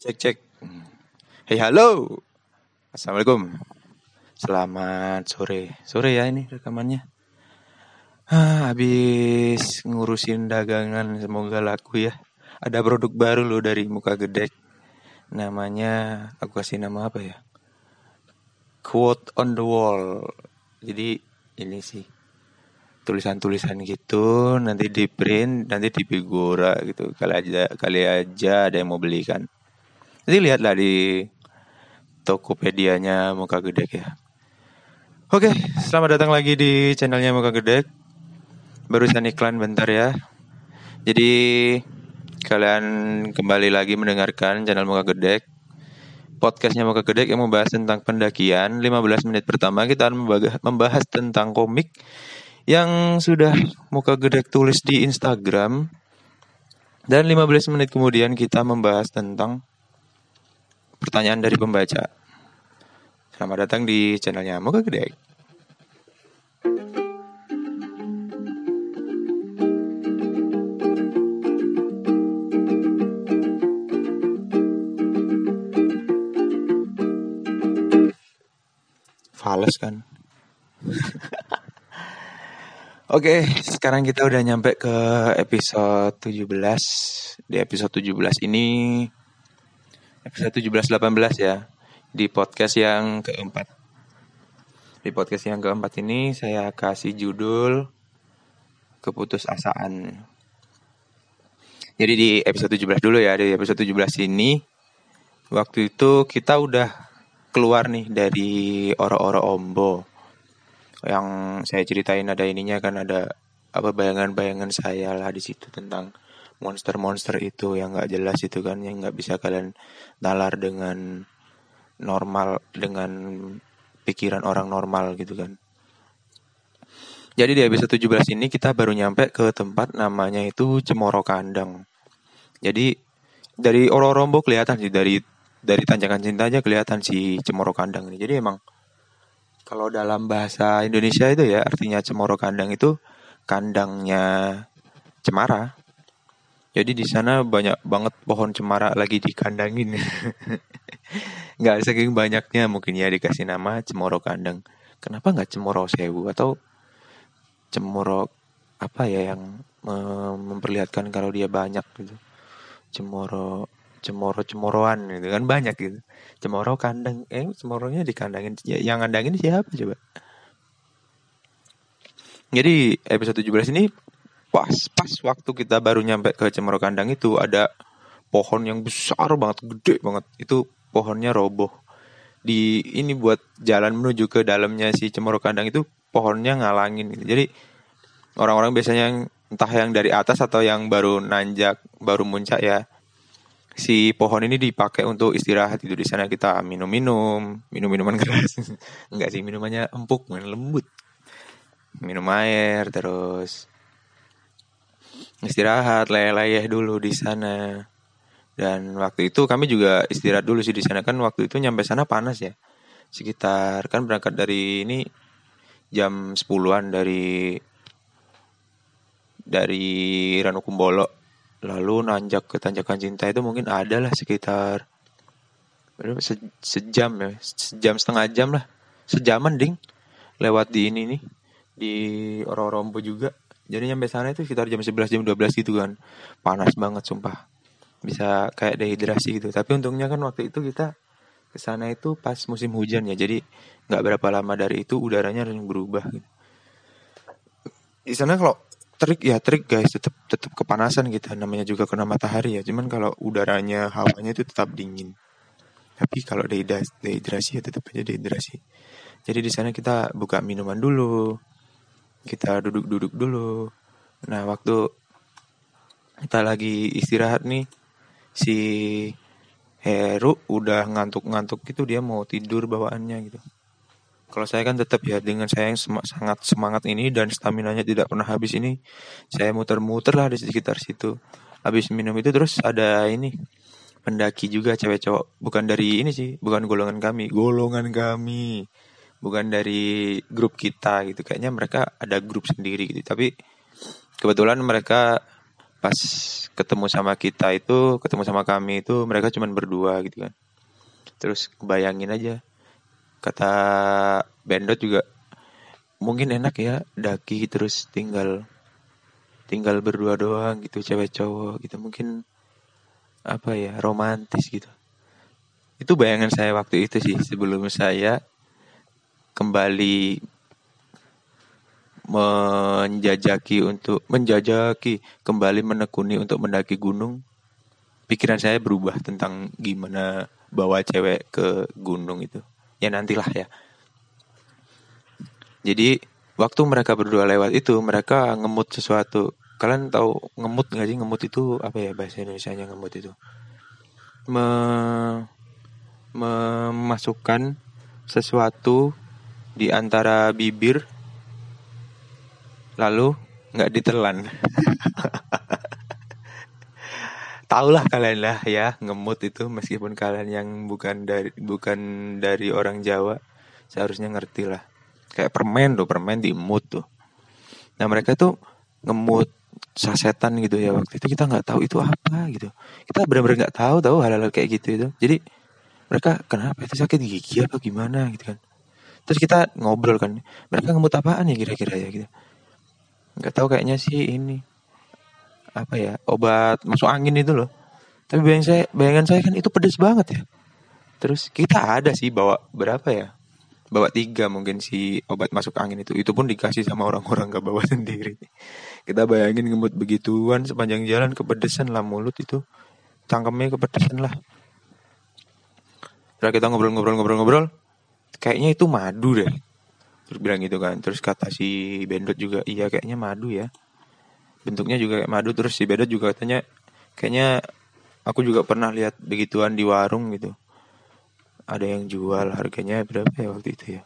Cek cek. Hey halo. Assalamualaikum. Selamat sore. Sore ya ini rekamannya. Ah, habis ngurusin dagangan semoga laku ya. Ada produk baru loh dari muka gedek. Namanya aku kasih nama apa ya? Quote on the wall. Jadi ini sih tulisan-tulisan gitu nanti di print nanti di figura gitu kali aja kali aja ada yang mau beli kan nanti lihatlah di Tokopedia-nya Muka Gedek ya. Oke selamat datang lagi di channelnya Muka Gedek. Barusan iklan bentar ya. Jadi kalian kembali lagi mendengarkan channel Muka Gedek. Podcastnya Muka Gedek yang membahas tentang pendakian. 15 menit pertama kita akan membahas tentang komik yang sudah muka gedek tulis di Instagram. Dan 15 menit kemudian kita membahas tentang pertanyaan dari pembaca. Selamat datang di channelnya Muka Gedek. Fales kan? Oke, sekarang kita udah nyampe ke episode 17. Di episode 17 ini episode 17 18 ya. Di podcast yang keempat. Di podcast yang keempat ini saya kasih judul keputusasaan. Jadi di episode 17 dulu ya, di episode 17 ini waktu itu kita udah keluar nih dari oro-oro ombo yang saya ceritain ada ininya kan ada apa bayangan-bayangan saya lah di situ tentang monster-monster itu yang nggak jelas itu kan yang nggak bisa kalian nalar dengan normal dengan pikiran orang normal gitu kan. Jadi di episode 17 ini kita baru nyampe ke tempat namanya itu Cemoro Kandang. Jadi dari Ororombo kelihatan sih dari dari tanjakan cinta aja kelihatan si Cemoro Kandang ini. Jadi emang kalau dalam bahasa Indonesia itu ya artinya cemoro kandang itu kandangnya cemara. Jadi di sana banyak banget pohon cemara lagi dikandangin. nggak saking banyaknya mungkin ya dikasih nama cemoro kandang. Kenapa nggak cemoro sewu atau cemoro apa ya yang memperlihatkan kalau dia banyak gitu. Cemoro cemoro-cemoroan gitu kan banyak gitu. Cemoro kandang, eh cemoronya dikandangin. Ya, yang kandangin siapa coba? Jadi episode 17 ini pas pas waktu kita baru nyampe ke Cemoro Kandang itu ada pohon yang besar banget, gede banget. Itu pohonnya roboh. Di ini buat jalan menuju ke dalamnya si Cemoro Kandang itu pohonnya ngalangin gitu. Jadi orang-orang biasanya entah yang dari atas atau yang baru nanjak, baru muncak ya si pohon ini dipakai untuk istirahat itu di sana kita minum-minum, minum minuman keras. Enggak sih minumannya empuk, main lembut. Minum air terus istirahat, leleh-leleh dulu di sana. Dan waktu itu kami juga istirahat dulu sih di sana. Kan waktu itu nyampe sana panas ya. Sekitar kan berangkat dari ini jam 10-an dari dari Ranukumbolo lalu nanjak ke tanjakan cinta itu mungkin ada lah sekitar se sejam ya. Sejam setengah jam lah. Sejaman ding. Lewat di ini nih di Ororombo juga jadi nyampe sana itu sekitar jam 11 jam 12 gitu kan. Panas banget sumpah. Bisa kayak dehidrasi gitu. Tapi untungnya kan waktu itu kita ke sana itu pas musim hujan ya. Jadi nggak berapa lama dari itu udaranya langsung berubah gitu. Di sana kalau trik ya trik guys tetap tetap kepanasan gitu. Namanya juga kena matahari ya. Cuman kalau udaranya hawanya itu tetap dingin. Tapi kalau dehidrasi ya tetap aja dehidrasi. Jadi di sana kita buka minuman dulu kita duduk-duduk dulu. Nah waktu kita lagi istirahat nih si Heru udah ngantuk-ngantuk gitu dia mau tidur bawaannya gitu. Kalau saya kan tetap ya dengan saya yang sem sangat semangat ini dan stamina-nya tidak pernah habis ini, saya muter-muter lah di sekitar situ. Habis minum itu terus ada ini pendaki juga cewek cowok, bukan dari ini sih, bukan golongan kami, golongan kami, bukan dari grup kita gitu. Kayaknya mereka ada grup sendiri gitu. Tapi kebetulan mereka pas ketemu sama kita itu ketemu sama kami itu mereka cuma berdua gitu kan terus bayangin aja kata Bendot juga mungkin enak ya daki terus tinggal tinggal berdua doang gitu cewek cowok gitu mungkin apa ya romantis gitu itu bayangan saya waktu itu sih sebelum saya kembali menjajaki untuk menjajaki kembali menekuni untuk mendaki gunung? Pikiran saya berubah tentang gimana bawa cewek ke gunung itu. Ya nantilah ya. Jadi waktu mereka berdua lewat itu mereka ngemut sesuatu. Kalian tahu ngemut nggak sih? Ngemut itu apa ya? Bahasa Indonesia nya ngemut itu. Me, memasukkan sesuatu di antara bibir lalu nggak ditelan. Tahulah kalian lah ya ngemut itu meskipun kalian yang bukan dari bukan dari orang Jawa seharusnya ngerti lah. Kayak permen tuh permen diemut tuh. Nah mereka tuh ngemut sasetan gitu ya waktu itu kita nggak tahu itu apa gitu. Kita benar-benar nggak tahu tahu hal-hal kayak gitu itu. Jadi mereka kenapa itu sakit gigi apa gimana? gitu kan terus kita ngobrol kan mereka ngemut apaan ya kira-kira ya? Gitu. Nggak tahu kayaknya sih ini apa ya obat masuk angin itu loh. Tapi bayangan saya bayangan saya kan itu pedes banget ya. Terus kita ada sih bawa berapa ya? Bawa tiga mungkin si obat masuk angin itu. Itu pun dikasih sama orang-orang gak bawa sendiri. Kita bayangin ngemut begituan sepanjang jalan kepedesan lah mulut itu. Cangkemnya kepedesan lah. Setelah kita ngobrol-ngobrol-ngobrol-ngobrol kayaknya itu madu deh. Terus bilang gitu kan. Terus kata si Bendot juga iya kayaknya madu ya. Bentuknya juga kayak madu. Terus si Bendot juga katanya kayaknya aku juga pernah lihat begituan di warung gitu. Ada yang jual harganya berapa ya waktu itu ya?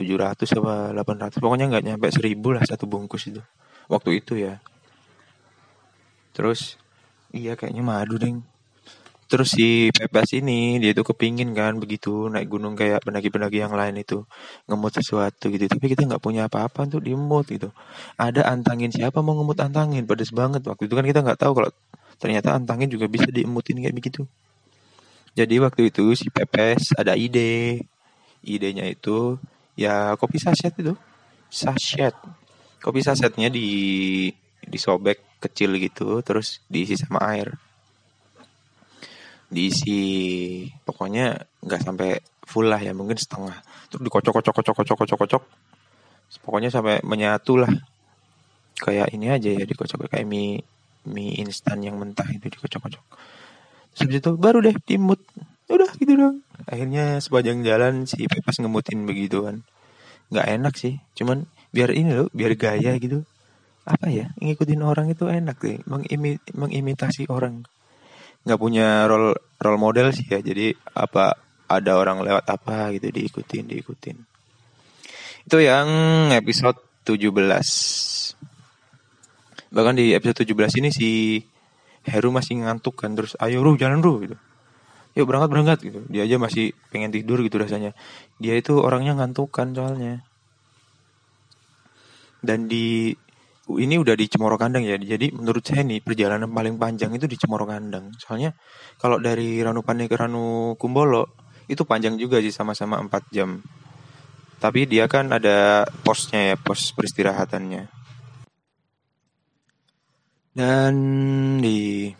700 apa 800 pokoknya nggak nyampe 1000 lah satu bungkus itu. Waktu itu ya. Terus iya kayaknya madu deng Terus si Pepes ini dia tuh kepingin kan begitu naik gunung kayak pendaki-pendaki yang lain itu ngemut sesuatu gitu. Tapi kita nggak punya apa-apa untuk dimut gitu. Ada antangin siapa mau ngemut antangin pedes banget waktu itu kan kita nggak tahu kalau ternyata antangin juga bisa diemutin kayak begitu. Jadi waktu itu si Pepes ada ide. Idenya itu ya kopi saset itu. Saset. Kopi sasetnya di disobek kecil gitu terus diisi sama air diisi. Pokoknya nggak sampai full lah ya mungkin setengah. Terus dikocok kocok kocok kocok kocok kocok pokoknya sampai menyatu lah. Kayak ini aja ya dikocok kayak mie mie instan yang mentah itu dikocok kocok terus itu baru deh timut udah gitu dong akhirnya sepanjang jalan si Pepas ngemutin begitu kan. Nggak enak sih cuman biar ini loh biar gaya gitu. Apa ya ngikutin orang itu enak deh mengimi, mengimitasi orang nggak punya role role model sih ya. Jadi apa ada orang lewat apa gitu diikutin diikutin. Itu yang episode 17 bahkan di episode 17 ini si Heru masih ngantuk kan terus ayo Ruh jalan Ruh gitu. Yuk berangkat berangkat gitu. Dia aja masih pengen tidur gitu rasanya. Dia itu orangnya ngantuk kan soalnya. Dan di ini udah di Cemoro Kandang ya. Jadi menurut saya nih perjalanan paling panjang itu di Cemoro Kandang. Soalnya kalau dari Ranupane ke Ranu Kumbolo itu panjang juga sih sama-sama 4 jam. Tapi dia kan ada posnya ya, pos peristirahatannya. Dan di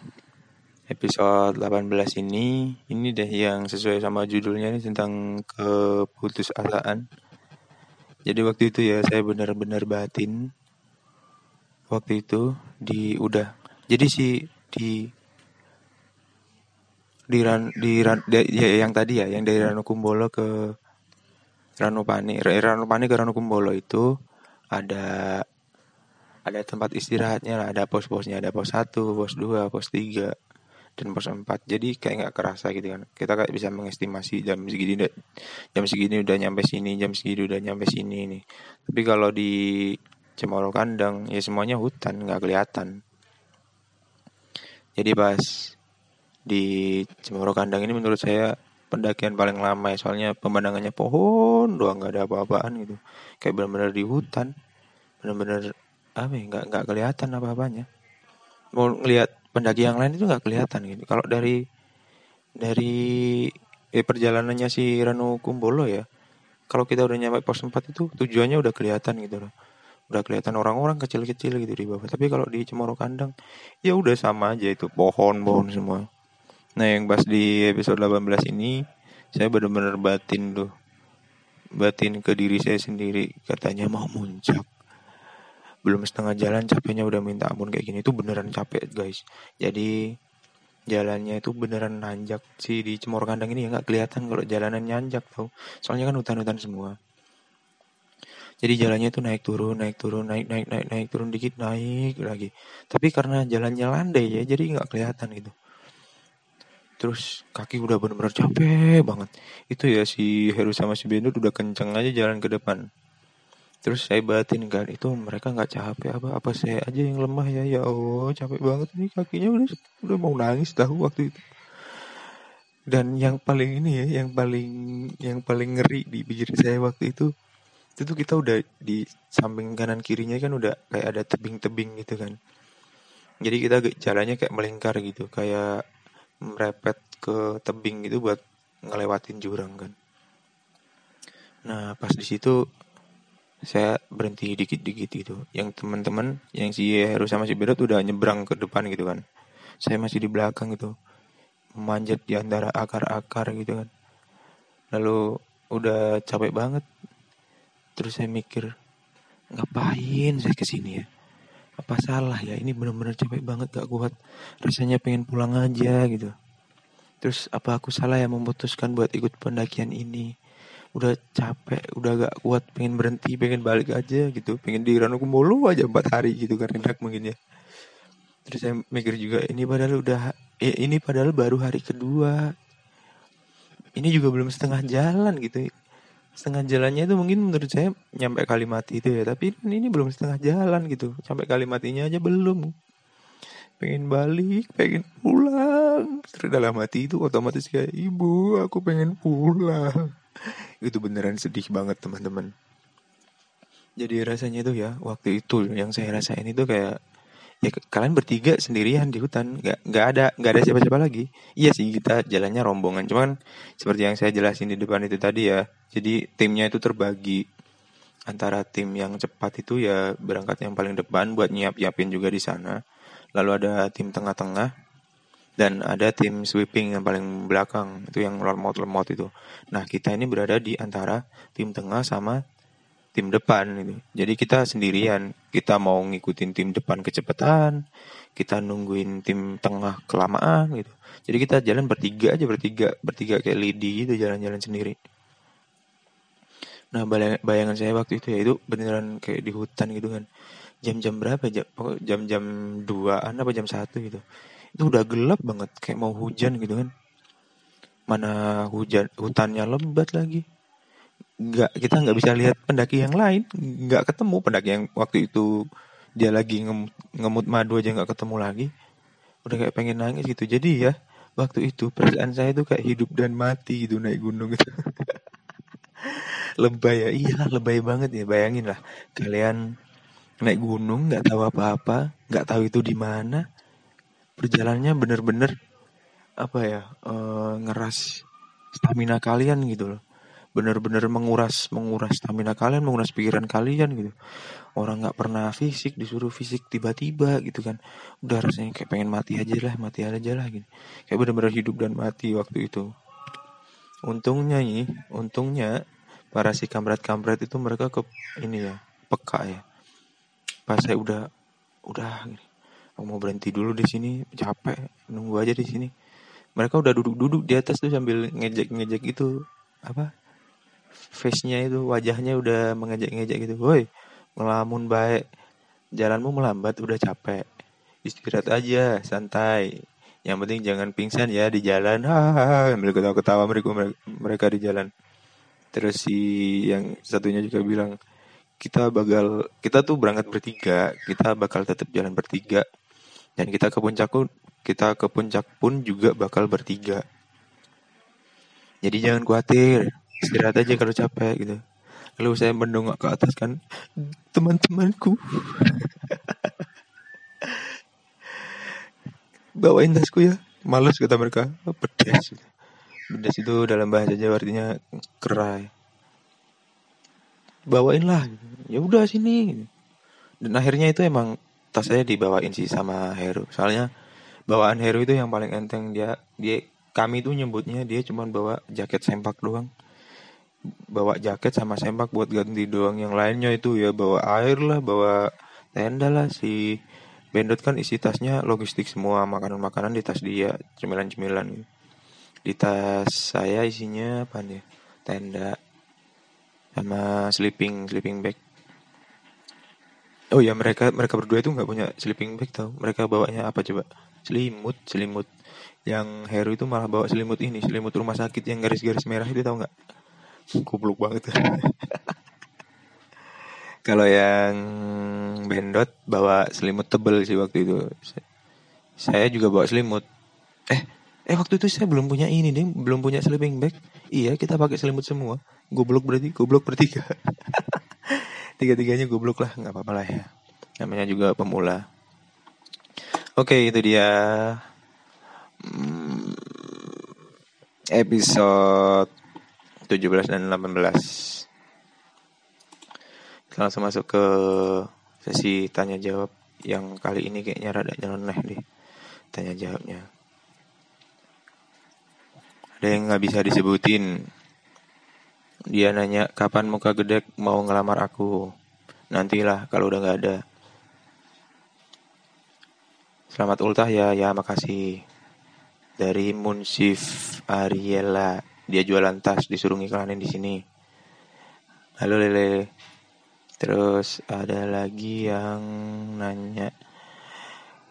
episode 18 ini, ini deh yang sesuai sama judulnya ini tentang keputusasaan. Jadi waktu itu ya saya benar-benar batin waktu itu di udah. Jadi si di di ran di ran di, ya, yang tadi ya yang dari Ranukumbolo ke Ranupani. Ranupani ke Ranukumbolo itu ada ada tempat istirahatnya lah. Ada pos-posnya. Ada pos satu pos dua pos tiga dan pos empat. Jadi kayak nggak kerasa gitu kan. Kita kayak bisa mengestimasi jam segini jam segini udah nyampe sini jam segini udah nyampe sini nih. Tapi kalau di Cemoro kandang ya semuanya hutan nggak kelihatan. Jadi pas di Cemoro kandang ini menurut saya pendakian paling lama ya soalnya pemandangannya pohon doang nggak ada apa-apaan gitu. Kayak benar-benar di hutan benar-benar apa ya nggak nggak kelihatan apa-apanya. Mau ngelihat pendaki yang lain itu nggak kelihatan gitu. Kalau dari dari eh, perjalanannya si Ranu Kumbolo ya kalau kita udah nyampe pos 4 itu tujuannya udah kelihatan gitu loh udah kelihatan orang-orang kecil-kecil gitu di bawah. Tapi kalau di Cemoro Kandang ya udah sama aja itu pohon-pohon semua. Nah yang pas di episode 18 ini saya benar-benar batin tuh. Batin ke diri saya sendiri katanya mau muncak. Belum setengah jalan capeknya udah minta ampun kayak gini. Itu beneran capek guys. Jadi jalannya itu beneran nanjak. Sih di Cemoro Kandang ini ya nggak kelihatan kalau jalanan nanjak tau. Soalnya kan hutan-hutan semua jadi jalannya tuh naik turun naik turun naik naik naik naik turun dikit naik lagi. Tapi karena jalannya landai ya jadi nggak kelihatan gitu. Terus kaki udah bener-bener capek banget. Itu ya si Heru sama si Benut udah kenceng aja jalan ke depan. Terus saya batin kan itu mereka nggak capek apa apa saya aja yang lemah ya. Ya Allah capek banget ini kakinya udah udah mau nangis tahu waktu itu. Dan yang paling ini ya yang paling yang paling ngeri di pikir saya waktu itu itu tuh kita udah di samping kanan kirinya kan udah kayak ada tebing-tebing gitu kan. Jadi kita jalannya kayak melingkar gitu kayak merepet ke tebing gitu buat ngelewatin jurang kan. Nah pas di situ saya berhenti dikit-dikit gitu. Yang teman-teman yang si harus sama si Bedot udah nyebrang ke depan gitu kan. Saya masih di belakang gitu. Memanjat di antara akar-akar gitu kan. Lalu udah capek banget Terus saya mikir, ngapain saya ke sini ya? Apa salah ya? Ini benar-benar capek banget gak kuat. Rasanya pengen pulang aja gitu. Terus apa aku salah ya memutuskan buat ikut pendakian ini? Udah capek, udah gak kuat, pengen berhenti, pengen balik aja gitu. Pengen di Ranukumbolo aja empat hari gitu kan enak mungkin ya. Terus saya mikir juga ini padahal udah eh, ini padahal baru hari kedua. Ini juga belum setengah jalan gitu setengah jalannya itu mungkin menurut saya nyampe kalimat itu ya. Tapi ini belum setengah jalan gitu. Sampai kalimatnya aja belum. Pengen balik pengen pulang. Terus dalam hati itu otomatis kayak ibu aku pengen pulang. Itu beneran sedih banget teman-teman. Jadi rasanya itu ya waktu itu yang saya rasain itu kayak ya kalian bertiga sendirian di hutan. Nggak nggak ada nggak ada siapa-siapa lagi. Iya sih kita jalannya rombongan. Cuman seperti yang saya jelasin di depan itu tadi ya jadi timnya itu terbagi. Antara tim yang cepat itu ya berangkat yang paling depan buat nyiap nyiapin juga di sana. Lalu ada tim tengah-tengah dan ada tim sweeping yang paling belakang. Itu yang lemot-lemot itu. Nah kita ini berada di antara tim tengah sama tim depan gitu. Jadi kita sendirian, kita mau ngikutin tim depan kecepatan, kita nungguin tim tengah kelamaan gitu. Jadi kita jalan bertiga aja bertiga, bertiga kayak lidi gitu jalan-jalan sendiri. Nah bayangan saya waktu itu ya itu beneran kayak di hutan gitu kan. Jam-jam berapa jam jam-jam duaan apa jam satu gitu. Itu udah gelap banget kayak mau hujan gitu kan. Mana hujan hutannya lebat lagi nggak kita nggak bisa lihat pendaki yang lain nggak ketemu. Pendaki yang waktu itu dia lagi ngemut, ngemut madu aja nggak ketemu lagi. Udah kayak pengen nangis gitu. Jadi ya waktu itu perasaan saya tuh kayak hidup dan mati gitu naik gunung gitu. Lebay ya. Iya lebay banget ya. Bayangin lah kalian naik gunung nggak tahu apa-apa nggak tahu itu di mana. Perjalanannya bener-bener apa ya uh, ngeras stamina kalian gitu loh benar-benar menguras menguras stamina kalian menguras pikiran kalian gitu. Orang nggak pernah fisik disuruh fisik tiba-tiba gitu kan. Udah rasanya kayak pengen mati aja lah mati aja lah gitu. Kayak benar-benar hidup dan mati waktu itu. Untungnya nih untungnya para si kamret-kamret itu mereka ke ini ya peka ya. Pas saya udah udah gini, aku mau berhenti dulu di sini capek nunggu aja di sini. Mereka udah duduk-duduk di atas tuh sambil ngejek-ngejek itu apa face-nya itu wajahnya udah mengejek-ngejek gitu. Woi, ngelamun baik. Jalanmu melambat udah capek. Istirahat aja, santai. Yang penting jangan pingsan ya di jalan. Hahaha, mereka ketawa-ketawa mereka mereka di jalan. Terus si yang satunya juga bilang, kita bakal kita tuh berangkat bertiga, kita bakal tetap jalan bertiga. Dan kita ke puncak kita ke puncak pun juga bakal bertiga. Jadi jangan khawatir, istirahat aja kalau capek gitu. Lalu saya mendongak ke atas kan teman-temanku. Bawain tasku ya. Males kata mereka. Pedes. Pedes itu dalam bahasa Jawa artinya kerai. Bawain lah. Ya udah sini. Dan akhirnya itu emang tas saya dibawain sih sama Heru. Soalnya bawaan Heru itu yang paling enteng. Dia dia kami tuh nyebutnya dia cuma bawa jaket sempak doang bawa jaket sama sempak buat ganti doang. Yang lainnya itu ya bawa air lah bawa tenda lah. Si Bendot kan isi tasnya logistik semua makanan-makanan di tas dia cemilan-cemilan. Di tas saya isinya apa nih? Tenda sama sleeping sleeping bag. Oh ya mereka mereka berdua itu nggak punya sleeping bag tau. Mereka bawanya apa coba? Selimut selimut. Yang Heru itu malah bawa selimut ini selimut rumah sakit yang garis-garis merah itu tau nggak goblok banget kalau yang Bendot bawa selimut tebel sih waktu itu. Saya juga bawa selimut. Eh, eh waktu itu saya belum punya ini nih, belum punya sleeping bag. Iya, kita pakai selimut semua. Goblok berarti, goblok bertiga. Tiga-tiganya goblok lah, nggak apa-apa lah ya. Namanya juga pemula. Oke, itu dia hmm, episode 17 dan 18 langsung masuk ke sesi tanya jawab yang kali ini kayaknya rada nyeleneh deh tanya jawabnya. Ada yang nggak bisa disebutin. Dia nanya kapan muka gede mau ngelamar aku. Nantilah kalau udah nggak ada. Selamat ultah ya, ya makasih. Dari Munsif Ariela, dia jualan tas disuruh ngiklanin di sini. Halo Lele. Terus ada lagi yang nanya.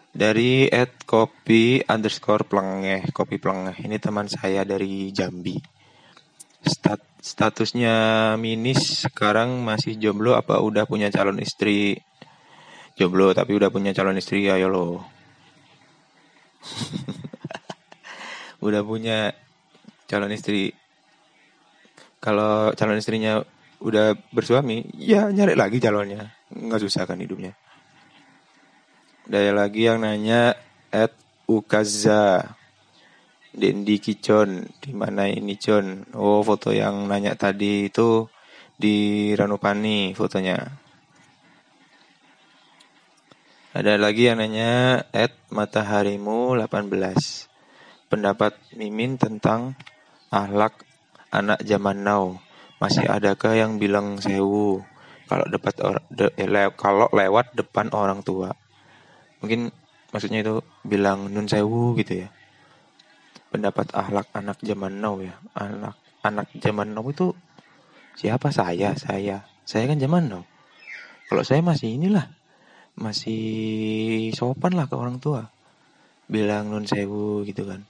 Dari at kopi underscore plengeh kopi plengeh ini teman saya dari Jambi. Stat, statusnya minis sekarang masih jomblo apa udah punya calon istri? Jomblo tapi udah punya calon istri ayo lo. Udah punya calon istri. Kalau calon istrinya udah bersuami, ya nyari lagi calonnya. Nggak susah kan hidupnya. Ada lagi yang nanya at Ukaza Dendi Kicon di mana ini John oh foto yang nanya tadi itu di Ranupani fotonya. Ada lagi yang nanya at mataharimu 18 pendapat Mimin tentang ahlak anak zaman now masih adakah yang bilang sewu kalau dapat de, eh, le, kalau lewat depan orang tua? Mungkin maksudnya itu bilang nun sewu gitu ya. Pendapat ahlak anak zaman now ya. Anak anak zaman now itu siapa saya? Saya. Saya kan zaman now. Kalau saya masih inilah masih sopan lah ke orang tua. Bilang nun sewu gitu kan.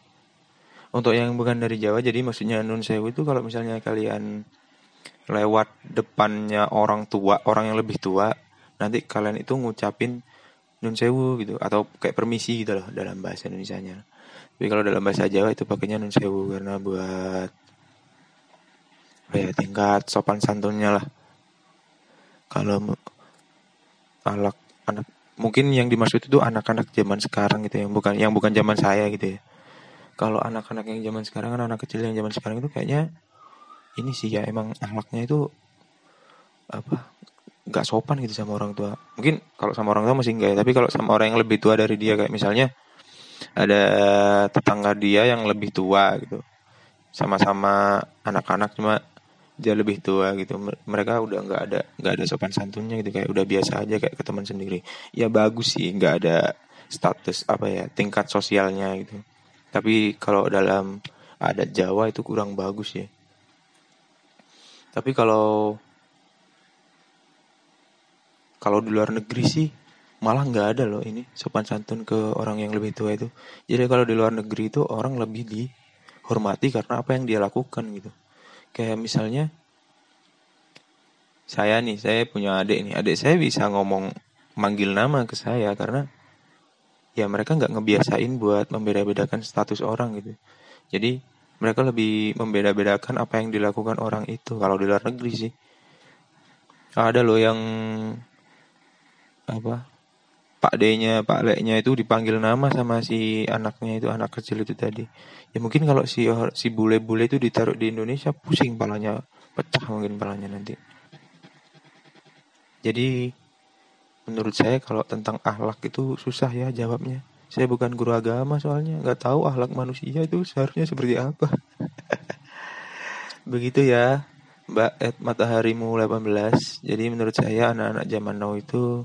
Untuk yang bukan dari Jawa jadi maksudnya nun sewu itu kalau misalnya kalian lewat depannya orang tua, orang yang lebih tua, nanti kalian itu ngucapin nun sewu gitu atau kayak permisi gitu loh dalam bahasa Indonesia-nya. Tapi kalau dalam bahasa Jawa itu pakainya nun sewu karena buat ya tingkat sopan santunnya lah. Kalau anak anak mungkin yang dimaksud itu anak-anak zaman sekarang gitu yang bukan yang bukan zaman saya gitu ya. Kalau anak-anak yang zaman sekarang kan anak kecil yang zaman sekarang itu kayaknya ini sih ya emang akhlaknya itu apa nggak sopan gitu sama orang tua. Mungkin kalau sama orang tua masih enggak ya tapi kalau sama orang yang lebih tua dari dia kayak misalnya ada tetangga dia yang lebih tua gitu. Sama-sama anak-anak cuma dia lebih tua gitu. Mereka udah nggak ada nggak ada sopan santunnya gitu kayak udah biasa aja kayak ke teman sendiri. Ya bagus sih nggak ada status apa ya tingkat sosialnya gitu tapi kalau dalam adat Jawa itu kurang bagus ya tapi kalau kalau di luar negeri sih malah nggak ada loh ini sopan santun ke orang yang lebih tua itu. Jadi kalau di luar negeri itu orang lebih dihormati karena apa yang dia lakukan gitu. Kayak misalnya saya nih, saya punya adik nih, adik saya bisa ngomong manggil nama ke saya karena ya mereka nggak ngebiasain buat membeda-bedakan status orang gitu. Jadi mereka lebih membeda-bedakan apa yang dilakukan orang itu kalau di luar negeri sih ada loh yang apa Pak D-nya, Pak Le-nya itu dipanggil nama sama si anaknya itu, anak kecil itu tadi. Ya mungkin kalau si si bule-bule itu ditaruh di Indonesia pusing palanya, pecah mungkin palanya nanti. Jadi menurut saya kalau tentang akhlak itu susah ya jawabnya. Saya bukan guru agama soalnya, nggak tahu akhlak manusia itu seharusnya seperti apa. Begitu ya, Mbak Ed Mataharimu 18. Jadi menurut saya anak-anak zaman now itu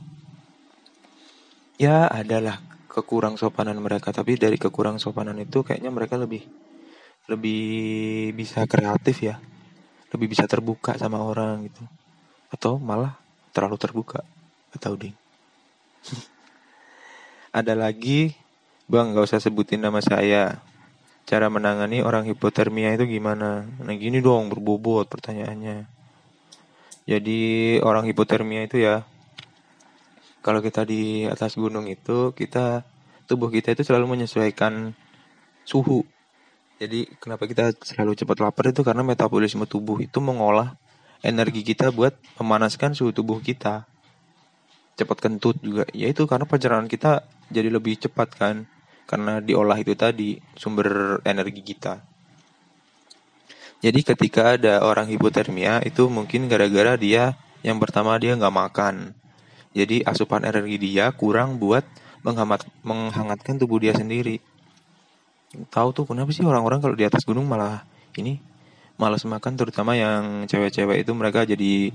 ya adalah kekurang sopanan mereka tapi dari kekurang sopanan itu kayaknya mereka lebih lebih bisa kreatif ya lebih bisa terbuka sama orang gitu atau malah terlalu terbuka atau ding. Ada lagi? Bang nggak usah sebutin nama saya. Cara menangani orang hipotermia itu gimana? Nah gini dong berbobot pertanyaannya. Jadi orang hipotermia itu ya kalau kita di atas gunung itu kita tubuh kita itu selalu menyesuaikan suhu. Jadi kenapa kita selalu cepat lapar itu karena metabolisme tubuh itu mengolah energi kita buat memanaskan suhu tubuh kita. Cepat kentut juga. Ya itu karena pencernaan kita jadi lebih cepat kan. Karena diolah itu tadi sumber energi kita. Jadi ketika ada orang hipotermia itu mungkin gara-gara dia yang pertama dia nggak makan. Jadi asupan energi dia kurang buat menghangat, menghangatkan tubuh dia sendiri. Tahu tuh kenapa sih orang-orang kalau di atas gunung malah ini malas makan terutama yang cewek-cewek itu mereka jadi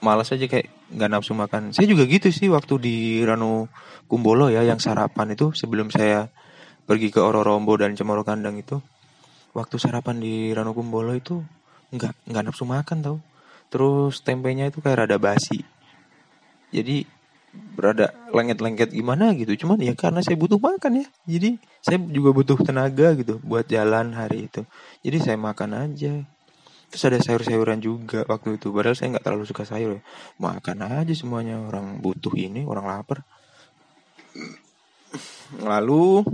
malas aja kayak nggak nafsu makan. Saya juga gitu sih waktu di Ranu Kumbolo ya yang sarapan itu sebelum saya pergi ke Ororombo dan Cemoro Kandang itu. Waktu sarapan di Ranu Kumbolo itu nggak nggak nafsu makan tau. Terus tempenya itu kayak rada basi. Jadi berada lengket-lengket gimana gitu. Cuman ya karena saya butuh makan ya. Jadi saya juga butuh tenaga gitu buat jalan hari itu. Jadi saya makan aja terus ada sayur-sayuran juga waktu itu. Padahal saya nggak terlalu suka sayur ya. makan aja semuanya. Orang butuh ini orang lapar. Lalu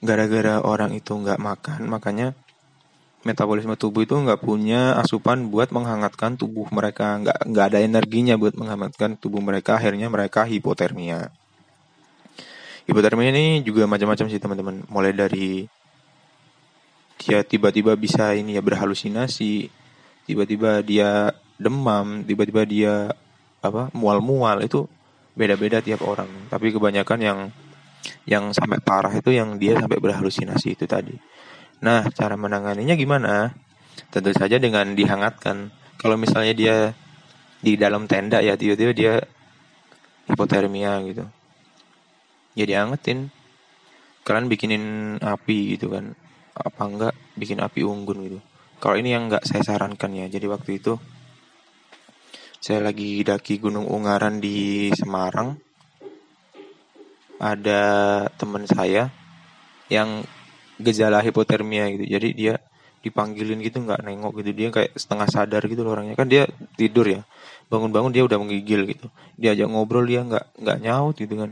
gara-gara orang itu nggak makan makanya metabolisme tubuh itu nggak punya asupan buat menghangatkan tubuh mereka. Nggak nggak ada energinya buat menghangatkan tubuh mereka. Akhirnya mereka hipotermia. Hipotermia ini juga macam-macam sih teman-teman. Mulai dari dia tiba-tiba bisa ini ya berhalusinasi tiba-tiba dia demam tiba-tiba dia apa mual-mual itu beda-beda tiap orang tapi kebanyakan yang yang sampai parah itu yang dia sampai berhalusinasi itu tadi Nah, cara menanganinya gimana? Tentu saja dengan dihangatkan. Kalau misalnya dia di dalam tenda ya tiba-tiba dia hipotermia gitu. Ya diangetin. Kalian bikinin api gitu kan. Apa enggak bikin api unggun gitu. Kalau ini yang enggak saya sarankan ya. Jadi waktu itu saya lagi daki Gunung Ungaran di Semarang. Ada teman saya yang gejala hipotermia gitu jadi dia dipanggilin gitu nggak nengok gitu dia kayak setengah sadar gitu loh orangnya kan dia tidur ya bangun-bangun dia udah menggigil gitu diajak ngobrol dia nggak nggak nyaut gitu kan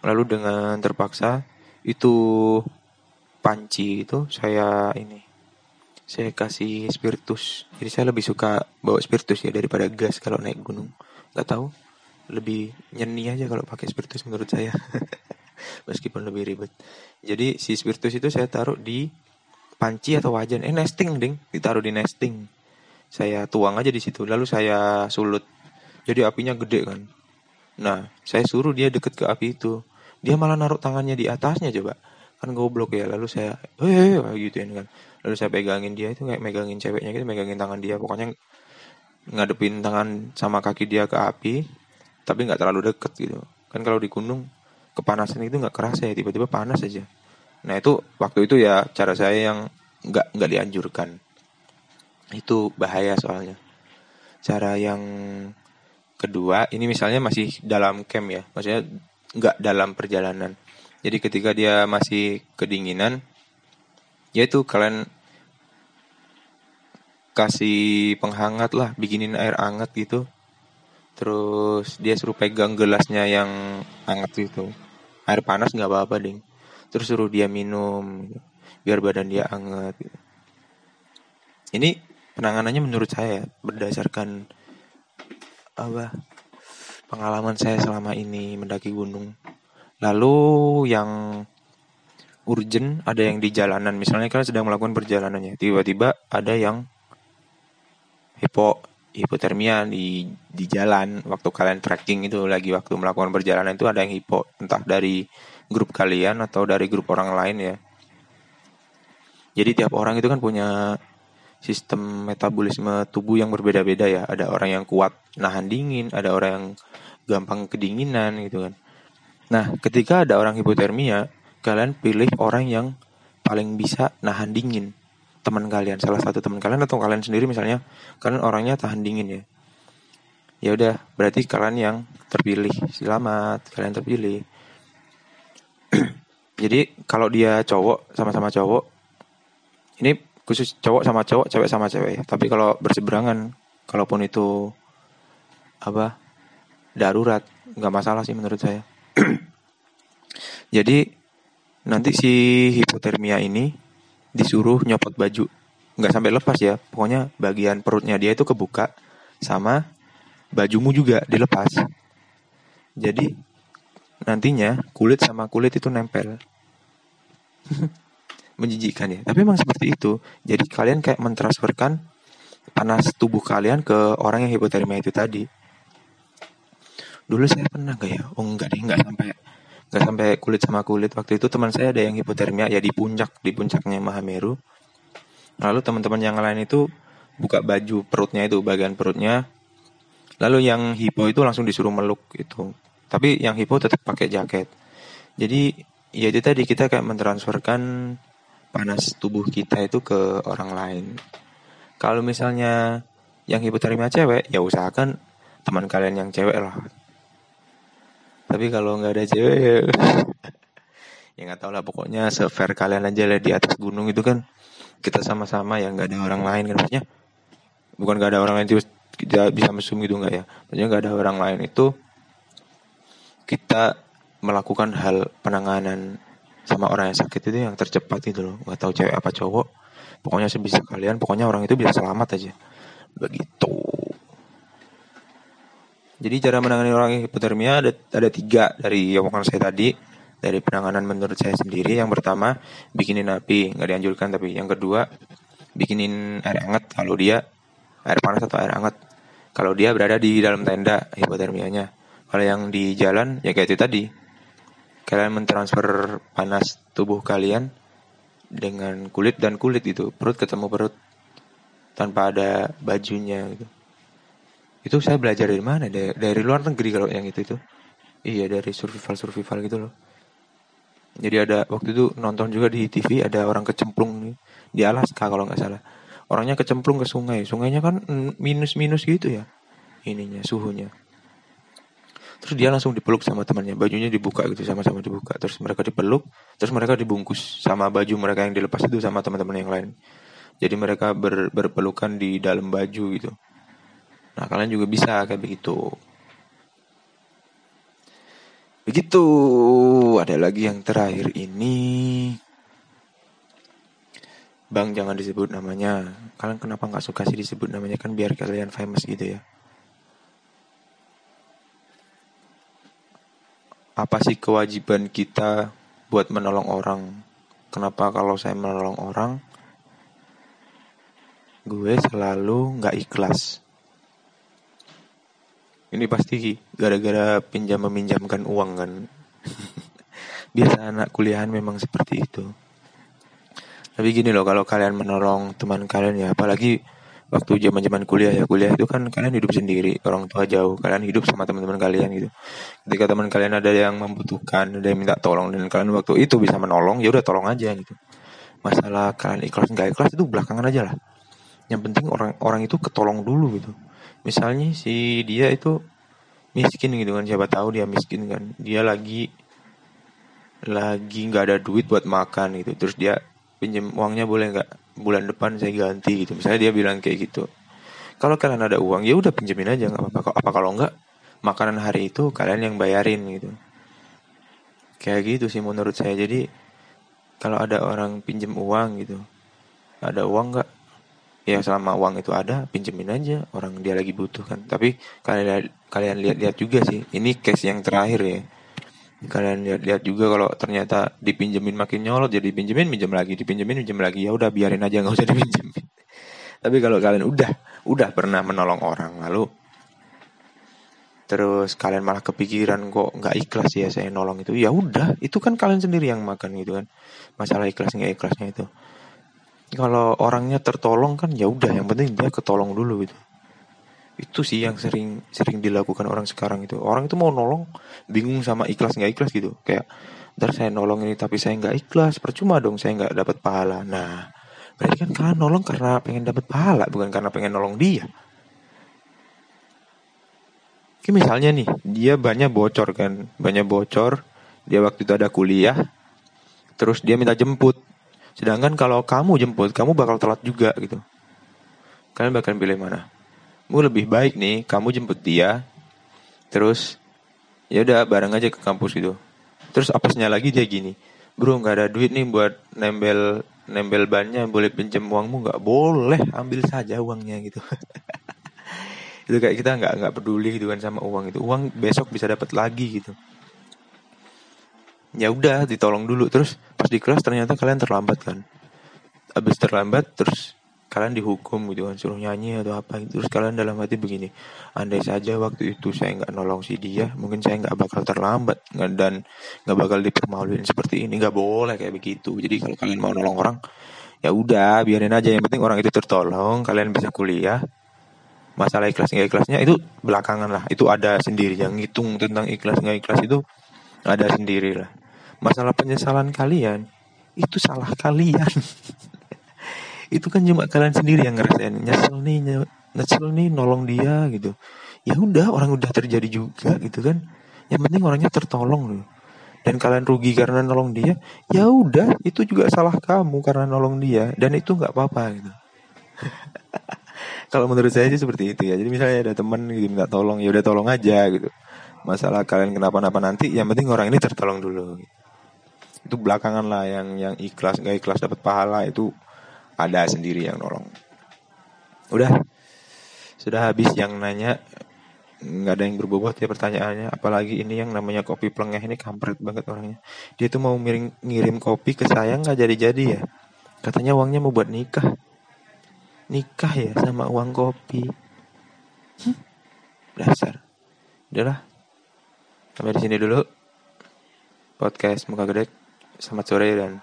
lalu dengan terpaksa itu panci itu saya ini saya kasih spiritus jadi saya lebih suka bawa spiritus ya daripada gas kalau naik gunung nggak tahu lebih nyeni aja kalau pakai spiritus menurut saya meskipun lebih ribet. Jadi si spiritus itu saya taruh di panci atau wajan. Eh nesting ding, ditaruh di nesting. Saya tuang aja di situ, lalu saya sulut. Jadi apinya gede kan. Nah, saya suruh dia deket ke api itu. Dia malah naruh tangannya di atasnya coba. Kan goblok ya. Lalu saya, eh gitu kan. Lalu saya pegangin dia itu kayak megangin ceweknya gitu, megangin tangan dia. Pokoknya ngadepin tangan sama kaki dia ke api, tapi nggak terlalu deket gitu. Kan kalau di gunung kepanasan itu nggak kerasa ya tiba-tiba panas aja nah itu waktu itu ya cara saya yang nggak nggak dianjurkan itu bahaya soalnya cara yang kedua ini misalnya masih dalam camp ya maksudnya nggak dalam perjalanan jadi ketika dia masih kedinginan yaitu kalian kasih penghangat lah bikinin air hangat gitu terus dia suruh pegang gelasnya yang hangat itu air panas nggak apa-apa ding terus suruh dia minum gitu. biar badan dia hangat gitu. ini penanganannya menurut saya berdasarkan apa pengalaman saya selama ini mendaki gunung. Lalu yang urgent ada yang di jalanan. Misalnya kalian sedang melakukan perjalanannya, tiba-tiba ada yang hipo hipotermia di di jalan waktu kalian trekking itu lagi waktu melakukan perjalanan itu ada yang hipo entah dari grup kalian atau dari grup orang lain ya. Jadi tiap orang itu kan punya sistem metabolisme tubuh yang berbeda-beda ya. Ada orang yang kuat nahan dingin, ada orang yang gampang kedinginan gitu kan. Nah, ketika ada orang hipotermia, kalian pilih orang yang paling bisa nahan dingin. Teman kalian, salah satu teman kalian atau kalian sendiri misalnya, kalian orangnya tahan dingin ya. Ya udah, berarti kalian yang terpilih. Selamat, kalian terpilih. Jadi kalau dia cowok sama-sama cowok, ini khusus cowok sama cowok, cewek sama cewek. Tapi kalau berseberangan, kalaupun itu apa darurat, nggak masalah sih menurut saya. Jadi nanti si hipotermia ini disuruh nyopot baju, nggak sampai lepas ya. Pokoknya bagian perutnya dia itu kebuka sama bajumu juga dilepas. Jadi nantinya kulit sama kulit itu nempel. menjijikkan ya. Tapi memang seperti itu. Jadi kalian kayak mentransferkan panas tubuh kalian ke orang yang hipotermia itu tadi. Dulu saya pernah gak ya? Oh enggak deh, enggak sampai enggak sampai kulit sama kulit. Waktu itu teman saya ada yang hipotermia ya di puncak, di puncaknya Mahameru. Lalu teman-teman yang lain itu buka baju perutnya itu, bagian perutnya. Lalu yang hipo itu langsung disuruh meluk itu. Tapi yang hipo tetap pakai jaket. Jadi ya itu tadi kita kayak mentransferkan panas tubuh kita itu ke orang lain. Kalau misalnya yang hipotermia cewek, ya usahakan teman kalian yang cewek lah. Tapi kalau nggak ada cewek ya, ya nggak tahu lah pokoknya sefair kalian aja lah di atas gunung itu kan. Kita sama-sama ya nggak ada orang lain kan maksudnya. Bukan nggak ada orang lain itu bisa mesum gitu nggak ya. Maksudnya nggak ada orang lain itu kita melakukan hal penanganan sama orang yang sakit itu yang tercepat itu loh. Nggak tahu cewek apa cowok. Pokoknya sebisa kalian pokoknya orang itu bisa selamat aja. Begitu jadi cara menangani orang hipotermia ada ada tiga dari omongan saya tadi. Dari penanganan menurut saya sendiri yang pertama bikinin api nggak dianjurkan. Tapi yang kedua bikinin air hangat kalau dia air panas atau air hangat. Kalau dia berada di dalam tenda hipotermianya. Kalau yang di jalan ya kayak itu tadi. Kalian mentransfer panas tubuh kalian dengan kulit dan kulit itu perut ketemu perut tanpa ada bajunya gitu itu saya belajar dari mana? Dari, dari luar negeri kalau yang itu itu. Iya dari survival survival gitu loh. Jadi ada waktu itu nonton juga di TV ada orang kecemplung nih di Alaska kalau nggak salah. Orangnya kecemplung ke sungai. Sungainya kan minus minus gitu ya ininya suhunya. Terus dia langsung dipeluk sama temannya. Bajunya dibuka gitu sama-sama dibuka. Terus mereka dipeluk terus mereka dibungkus sama baju mereka yang dilepas itu sama teman-teman yang lain. Jadi mereka ber, berpelukan di dalam baju gitu nah kalian juga bisa kayak begitu. Begitu. Ada lagi yang terakhir ini. Bang jangan disebut namanya. Kalian kenapa nggak suka sih disebut namanya? Kan biar kalian famous gitu ya. Apa sih kewajiban kita buat menolong orang? Kenapa kalau saya menolong orang, gue selalu nggak ikhlas? Ini pasti gara-gara pinjam meminjamkan uang kan. Biasa anak kuliahan memang seperti itu. Tapi gini loh, kalau kalian menolong teman kalian ya, apalagi waktu zaman zaman kuliah ya kuliah itu kan kalian hidup sendiri orang tua jauh kalian hidup sama teman-teman kalian gitu ketika teman kalian ada yang membutuhkan ada yang minta tolong dan kalian waktu itu bisa menolong ya udah tolong aja gitu masalah kalian ikhlas nggak ikhlas itu belakangan aja lah yang penting orang orang itu ketolong dulu gitu misalnya si dia itu miskin gitu kan siapa tahu dia miskin kan. Dia lagi lagi nggak ada duit buat makan gitu. Terus dia pinjam uangnya boleh nggak? Bulan depan saya ganti gitu. Misalnya dia bilang kayak gitu. Kalau kalian ada uang ya udah pinjemin aja nggak apa-apa. Apa kalau nggak makanan hari itu kalian yang bayarin gitu. Kayak gitu sih menurut saya. Jadi kalau ada orang pinjem uang gitu ada uang nggak ya selama uang itu ada pinjemin aja orang dia lagi butuh kan. Tapi kalian kalian lihat-lihat juga sih ini case yang terakhir ya. Kalian lihat-lihat juga kalau ternyata dipinjemin makin nyolot jadi pinjemin pinjam lagi dipinjemin pinjam lagi. Ya udah biarin aja nggak usah dipinjemin. Tapi kalau kalian udah udah pernah menolong orang lalu terus kalian malah kepikiran kok nggak ikhlas ya saya nolong itu ya udah itu kan kalian sendiri yang makan gitu kan. Masalah ikhlas nggak ikhlasnya itu kalau orangnya tertolong kan ya udah yang penting dia ketolong dulu gitu. Itu sih yang sering sering dilakukan orang sekarang itu. Orang itu mau nolong bingung sama ikhlas nggak ikhlas gitu. Kayak ntar saya nolong ini tapi saya nggak ikhlas percuma dong saya nggak dapat pahala. Nah berarti kan kalian nolong karena pengen dapat pahala bukan karena pengen nolong dia. Oke, misalnya nih dia banyak bocor kan banyak bocor. Dia waktu itu ada kuliah terus dia minta jemput Sedangkan kalau kamu jemput, kamu bakal telat juga gitu. Kalian bakal pilih mana? Gue lebih baik nih, kamu jemput dia, terus ya udah bareng aja ke kampus gitu. Terus apesnya lagi dia gini, bro nggak ada duit nih buat nembel nembel bannya, boleh pinjam uangmu nggak? Boleh, ambil saja uangnya gitu. itu kayak kita nggak nggak peduli gitu kan sama uang itu. Uang besok bisa dapat lagi gitu ya udah ditolong dulu terus pas di kelas ternyata kalian terlambat kan? Abis terlambat terus kalian dihukum gitu kan suruh nyanyi atau apa gitu. terus kalian dalam hati begini andai saja waktu itu saya nggak nolong si dia mungkin saya nggak bakal terlambat dan nggak bakal dipermaluin seperti ini. Nggak boleh kayak begitu. Jadi kalau kalian mau nolong orang ya udah biarin aja. Yang penting orang itu tertolong kalian bisa kuliah. Masalah ikhlas nggak ikhlasnya itu belakangan lah. Itu ada sendiri. Yang ngitung tentang ikhlas nggak ikhlas itu ada sendiri lah masalah penyesalan kalian itu salah kalian. Itu kan cuma kalian sendiri yang ngerasain nyesel nih nyesel nih nolong dia gitu. Ya udah orang udah terjadi juga gitu kan. Yang penting orangnya tertolong loh dan kalian rugi karena nolong dia ya udah itu juga salah kamu karena nolong dia dan itu nggak apa-apa gitu. Kalau menurut saya sih seperti itu ya. Jadi misalnya ada teman gitu minta tolong ya udah tolong aja gitu. Masalah kalian kenapa-napa nanti yang penting orang ini tertolong dulu gitu itu belakangan lah yang yang ikhlas nggak ikhlas dapat pahala itu ada sendiri yang nolong. Udah. Sudah habis yang nanya. Nggak ada yang berbobot ya pertanyaannya. Apalagi ini yang namanya kopi pelengeh ini kampret banget orangnya. Dia tuh mau ngirim ngirim kopi ke saya nggak jadi jadi ya. Katanya uangnya mau buat nikah. Nikah ya sama uang kopi. Hm, dasar. Udahlah. Sampai di sini dulu. Podcast muka gede Selamat sore dan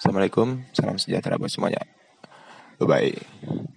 Assalamualaikum. Salam sejahtera buat semuanya. Bye-bye.